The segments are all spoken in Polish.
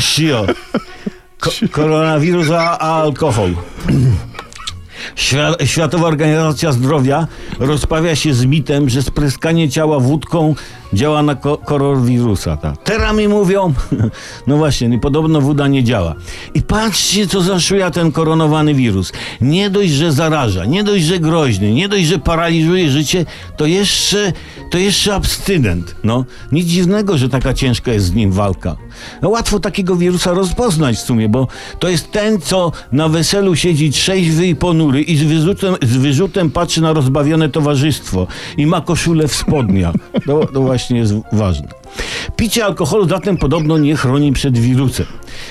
Sio. Ko koronawirus, a, a alkohol. Świ- Światowa Organizacja Zdrowia rozprawia się z mitem, że spryskanie ciała wódką działa na ko-. Tak. Teraz mi mówią, no właśnie, no podobno woda nie działa. I patrzcie, co zaszuja ten koronowany wirus. Nie dość, że zaraża, nie dość, że groźny, nie dość, że paraliżuje życie, to jeszcze, to jeszcze abstynent. No, nic dziwnego, że taka ciężka jest z nim walka. No, łatwo takiego wirusa rozpoznać w sumie, bo to jest ten, co na weselu siedzi trzeźwy i ponury i z wyrzutem, z wyrzutem patrzy na rozbawione towarzystwo i ma koszulę w spodniach. To, to właśnie jest ważne. Picie alkoholu zatem podobno nie chroni przed wirusem.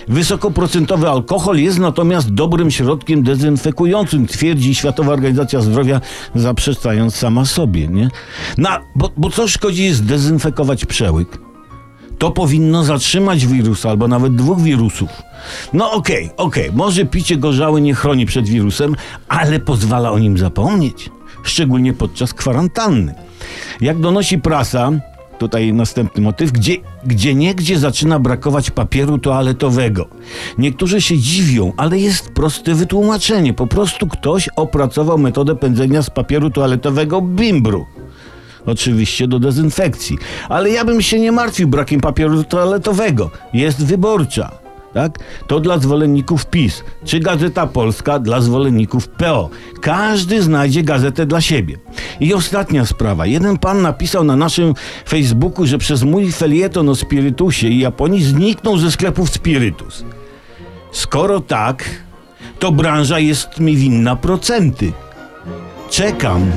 Wysokoprocentowy alkohol jest natomiast dobrym środkiem dezynfekującym, twierdzi Światowa Organizacja Zdrowia, zaprzeczając sama sobie. Nie? No, bo, bo co szkodzi zdezynfekować przełyk? to powinno zatrzymać wirusa albo nawet dwóch wirusów. No okej, okej, może picie gorzały nie chroni przed wirusem, ale pozwala o nim zapomnieć, szczególnie podczas kwarantanny. Jak donosi prasa, tutaj następny motyw, gdzie, gdzie niegdzie zaczyna brakować papieru toaletowego. Niektórzy się dziwią, ale jest proste wytłumaczenie. Po prostu ktoś opracował metodę pędzenia z papieru toaletowego bimbru. Oczywiście do dezynfekcji. Ale ja bym się nie martwił brakiem papieru toaletowego. Jest wyborcza. Tak? To dla zwolenników PiS, czy Gazeta Polska dla zwolenników PO. Każdy znajdzie gazetę dla siebie. I ostatnia sprawa. Jeden pan napisał na naszym Facebooku, że przez mój felieton o spirytusie i Japonii zniknął ze sklepów spirytus. Skoro tak, to branża jest mi winna procenty. Czekam.